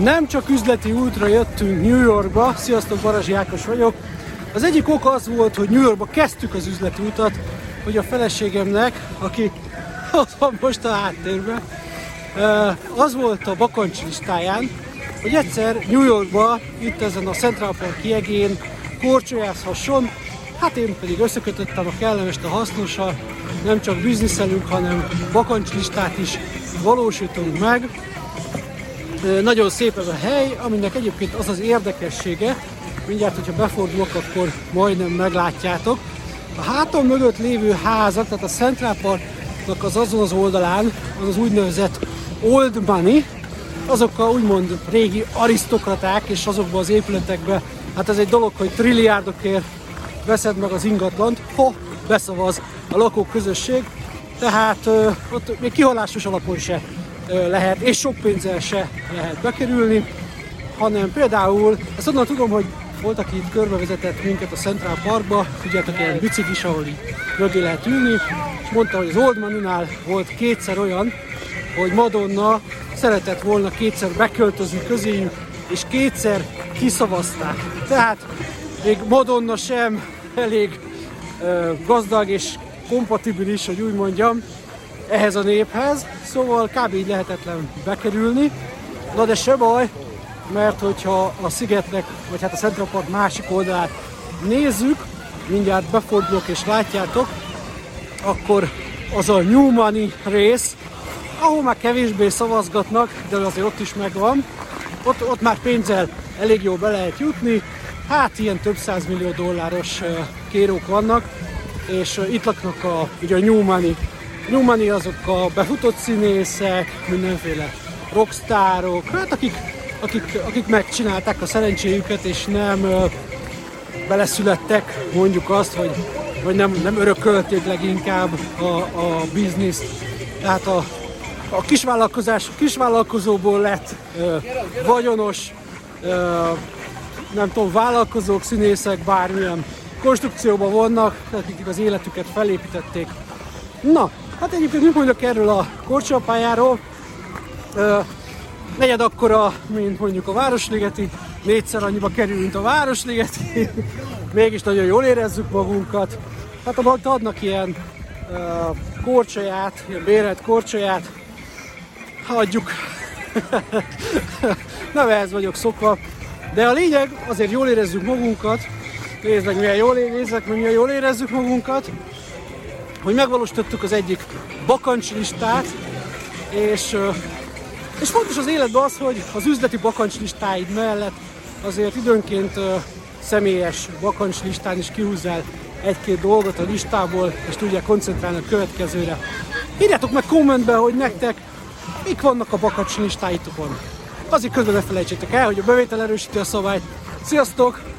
Nem csak üzleti útra jöttünk New Yorkba, sziasztok, Barazsi Ákos vagyok. Az egyik ok az volt, hogy New Yorkba kezdtük az üzleti utat, hogy a feleségemnek, aki ott van most a háttérben, az volt a bakancs listáján, hogy egyszer New Yorkba, itt ezen a Central Park kiegén korcsolyázhasson, hát én pedig összekötöttem a kellemes a hasznossal, nem csak bizniszelünk, hanem bakancslistát is valósítunk meg. Nagyon szép ez a hely, aminek egyébként az az érdekessége, mindjárt, hogyha befordulok, akkor majdnem meglátjátok. A hátam mögött lévő házak, tehát a Central Parknak az azon az oldalán, az az úgynevezett Old Money, azok a úgymond régi arisztokraták, és azokban az épületekben, hát ez egy dolog, hogy trilliárdokért veszed meg az ingatlant, ha beszavaz a lakók közösség, tehát ott még kihalásos alapon se lehet, és sok pénzzel se lehet bekerülni, hanem például, ezt onnan tudom, hogy volt, aki itt körbevezetett minket a Central Parkba, tudjátok, ilyen biciklis, ahol így mögé lehet ülni, és mondta, hogy az Old Money-nál volt kétszer olyan, hogy Madonna szeretett volna kétszer beköltözni közéjük, és kétszer kiszavazták. Tehát még Madonna sem elég uh, gazdag és kompatibilis, hogy úgy mondjam, ehhez a néphez, szóval kb. így lehetetlen bekerülni. Na de se baj, mert hogyha a szigetnek, vagy hát a Central Park másik oldalát nézzük, mindjárt befordulok és látjátok, akkor az a New Money rész, ahol már kevésbé szavazgatnak, de azért ott is megvan. Ott, ott már pénzzel elég jól be lehet jutni, hát ilyen több millió dolláros kérók vannak, és itt laknak a, ugye a New Money azok a befutott színészek, mindenféle rockstárok, hát akik, akik, akik megcsinálták a szerencséjüket, és nem ö, beleszülettek, mondjuk azt, hogy vagy nem, nem örökölték leginkább a, a bizniszt. Tehát a, a kisvállalkozás, kisvállalkozóból lett ö, vagyonos, ö, nem tudom, vállalkozók, színészek, bármilyen konstrukcióban vannak, akik az életüket felépítették. Na, hát egyébként mit mondjak erről a korcsapályáról? Ö, negyed akkora, mint mondjuk a Városligeti, négyszer annyiba kerül, mint a Városligeti, mégis nagyon jól érezzük magunkat. Hát a adnak ilyen uh, korcsolyát, ilyen bérelt korcsolyát, hagyjuk. Nem ehhez vagyok szokva, de a lényeg, azért jól érezzük magunkat, nézd meg milyen jól, nézzek milyen jól érezzük magunkat, hogy megvalósítottuk az egyik bakancslistát, és, és fontos az életben az, hogy az üzleti bakancslistáid mellett azért időnként személyes bakancslistán is kihúzzál egy-két dolgot a listából, és tudják koncentrálni a következőre. Írjátok meg kommentben, hogy nektek mik vannak a bakancslistáitokon. Azért közben ne felejtsétek el, hogy a bevétel erősíti a szabályt. Sziasztok!